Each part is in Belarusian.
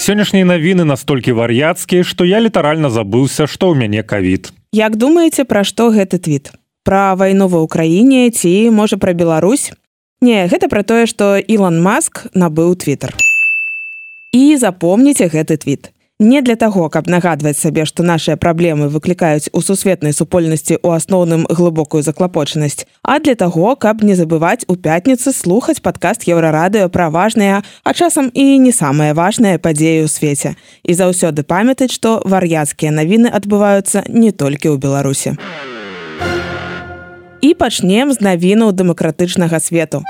Сённяшнія навіны настолькі вар'яцкія, што я літаральна забыўся, што ў мяне кавід. Як думаеце, пра што гэты твіт? Пра вайну ва ўкраіне ці можа пра Беларусь? Не, гэта пра тое, што Ілон Маск набыў твиттер. І запомніце гэты твіт не для таго каб нагадваць сабе што нашыя праблемы выклікаюць у сусветнай супольнасці у асноўным глыбокую заклапочанасць а для таго каб не забываць у пятніцы слухаць падкаст еўрарадыё пра важныя а часам і не самыя важныя падзеі ў свеце. І заўсёды памятаць што вар'яцкія навіны адбываюцца не толькі ў беларусе і пачнем з навінаў дэмакратычнага свету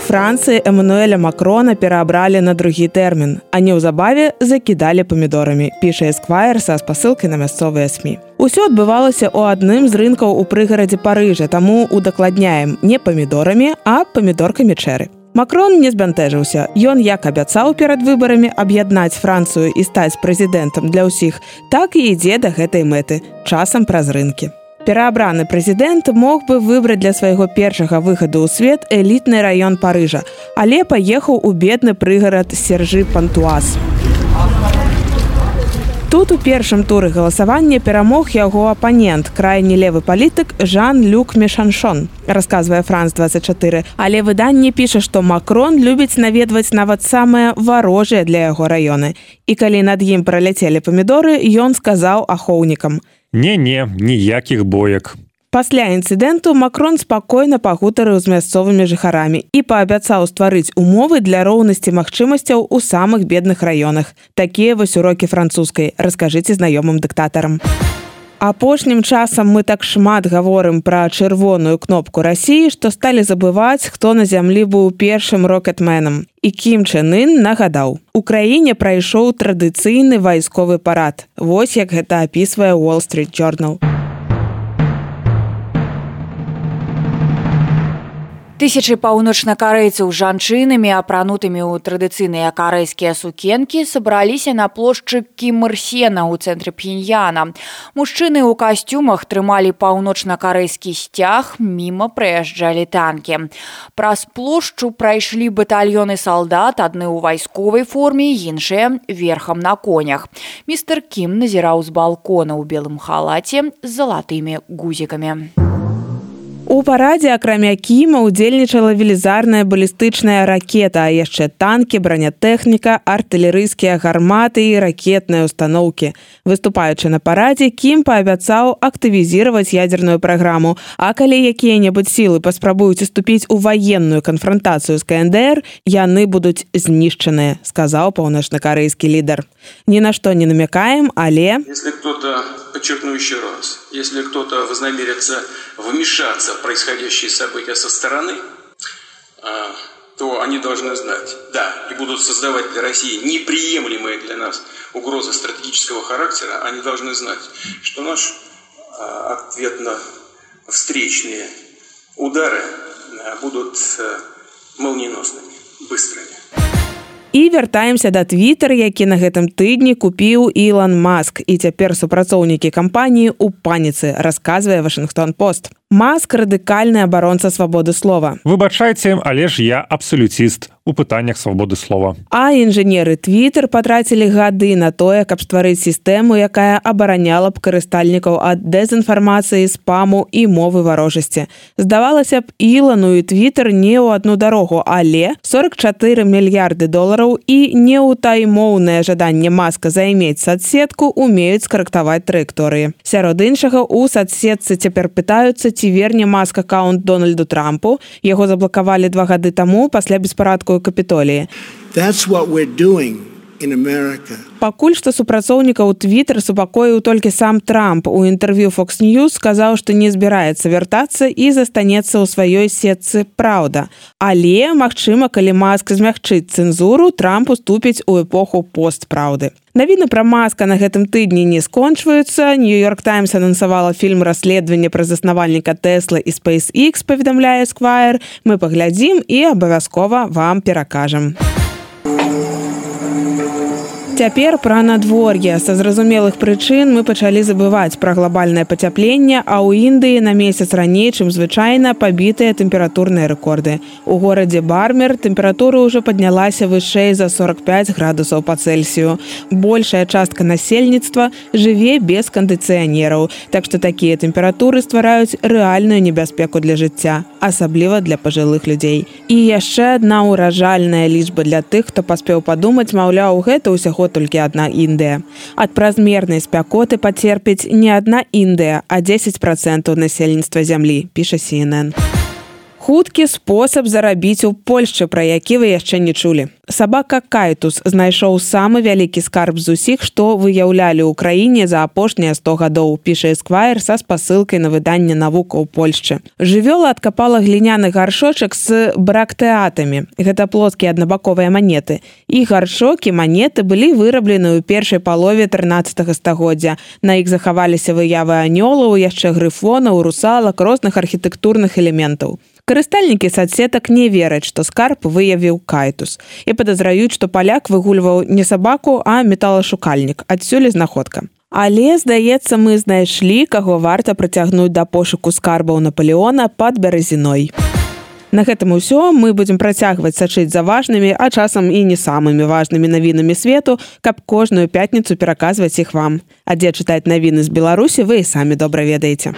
Францыі Эмануэля Макрона пераабралі на другі тэрмін, а неўзабаве закідалі памідорамі, піша эсквайр са спасылкай на мясцовыя СМ. Усё адбывалася ў адным з рынкаў у прыгарадзе Парыжа, таму удакладняем не памідорамі, а памідоркамі чэры. Макрон не збянтэжыўся. Ён як абяцаў перад выбарамі аб'яднаць Францыю і стаць прэзідэнтам для ўсіх, так і ідзе да гэтай мэты, часам праз рынкі. Пераабраны прэзідэнт мог бы выбраць для свайго першага выхаду ў свет элітны раён парыжа, але паехаў у бедны прыгарад сержы пантуаз. Тут у першым туры галасавання перамог яго апанент крайні левы палітык Жан Люк Мешаншон, расказвае Франц 24. Але выданне піша, што Макрон любіць наведваць нават самыя варожыя для яго раёны. І калі над ім праляцелі памідоры, ён сказаў ахоўнікам: « Не-не, ніякіх боек. Пасля інцыдэнту Макрон спакойна пагутарыў з мясцовымі жыхарамі і паабяцаў стварыць умовы для роўнасці магчымасцяў у самых бедных раёнах. Такія вось урокі французскай, раскажыце знаёмым дыктатарам апошнім часам мы так шмат гаворым пра чырвоную кнопку рассіі што сталі забываць хто на зямлі быў першым рокетменам. І кім чынын нагадаў у краіне прайшоў традыцыйны вайсковы парад. Вось як гэта апісвае wall street journal Тысячы паўночнакарэйцаў жанчынамі, апранутымі ў традыцыйныя карэйскія сукенкі сабраліся на плошчы кімырсена ў цэнтры п'яна. Мужчыны ў касцюмах трымалі паўночнакарэйскі сцяг, міма прыязджалі танкі. Праз плошчу прайшлі батальёны салдат, адны ў вайсковай форме, іншыя верхам на конях. Містер Кім назіраў з балкона ў белым халаце з залатымі гузікамі. У парадзе акрамя кіма удзельнічала велізарная балістычная ракета, а яшчэ танкі, бранятэхніка, артылерыйскія гарматы і ракетныя установкі. Выступаючы на парадзе, кім паабяцаў актывізировать ядерную праграму. А калі якія-небудзь сілы паспрабуюць уступіць у военную канфронтацыю з КНДР, яны будуць знішчаныя, сказаў паўночна-карэйскі лідар. Ні на што не намякаем, але если кто-то подчеркну еще раз, если кто-то вознамерится вмешаться в происходящие события со стороны, а, то они должны знать, да, и будут создавать для России неприемлемые для нас угрозы стратегического характера, они должны знать, что наш а, ответно-встречные удары а, будут молниеносными, быстрыми. І вяртаемся да твиттер які на гэтым тыдні купіў ілан маск. І цяпер супрацоўнікі кампаніі у паніцы расказвае вашингтон пост Маск радыкальны абаронца свабоды слова. Выбачайце, але ж я абсалюціст у пытаннях свабоды слова. А інжынеры Twitter патрацілі гады на тое, каб стварыць сістэму, якая абараняла б карыстальнікаў ад дэзінфармацыі, спаму і мовы варожасці. Здавалася б, ілану і Twitter не ў адну дарогу, але 44 мільярды долараў і неўтаймоўнае жаданне маска займець садсетку умеюць скарэктаваць траекторыі. Сярод іншага у садсетцы цяпер пытаюцца ці верне маск аккаунт дональду трампу. Яго заблакавалі два гады таму пасля беспарадку капітоліі пакуль што супрацоўнікаў twitter супакоіў толькі сам трамп. У інтэрв'ю fox news сказаў што не збіраецца вяртацца і застанецца ў сваёй сетцы праўда але магчыма калі маск змягчыць цэнзуру трамп уступіць у эпоху постпраўды. Навіны пра маска на гэтым тыдні не скончваюцца. Нью-йорк таймс анансавала фільм расследавання пра заснавальніка тэсла і spacex паведамляе сквайр. Мы паглядзім і абавязкова вам перакажам. у Цяпер пра надвор'е са зразумелых прычын мы пачалі забываць пра глобальнае пацяпленне, а ў Індыі на месяц раней, чым звычайна пабітыя тэмпературныя рэкорды. У горадзе бармер тэмпература ўжо паднялася вышэй за 45 градусаў па цельсію. Большая частка насельніцтва жыве без кандыцыянераў, так што такія тэмпературы ствараюць рэальную небяспеку для жыцця, асабліва для пажылых людзей. І яшчэ адна ўражальная лічба для тых, хто паспеў падумаць, маўляў, гэта ўсяго толькі адна індыя. Ад празмернай спякоты пацерпіць не адна індыя, а 10 процентаў насельніцтва зямлі, піша CNN хуткі спосаб зарабіць у Польшчы, пра які вы яшчэ не чулі. Сабака кайтус знайшоў самы вялікі скарб з усіх, што выяўлялі ў краіне за апошнія 100 гадоў, піша эсквайр са спасылкай на выданне навука ў Польшчы. Жывёла адкапала гліняны гаршочак з брактэатамі. Гэта плоскія аднабаковыя манеты. І гаршокі манеты былі выраблены ў першай палове 13 стагоддзя. На іх захаваліся выявы анёлаў, яшчэ грыфонаў, русалак розных архітэктурных элементаў. Карыстальнікі садсетак не вераць, што скарп выявіў кайтус і падазраюць, што паляк выгульваў не сабаку, а металашукальнік, адсюль знаходка. Але здаецца, мы знайшлі, каго варта прыцягнуць да пошуку скарбаў Наполеона пад бярэзіной. На гэтым усё мы будзем працягваць сачыць за важнымі, а часам і не самымі важнымі навінамі свету, каб кожную пятніцу пераказваць іх вам. А дзе чытаць навіны з Беларусі вы і самі добра ведаеце.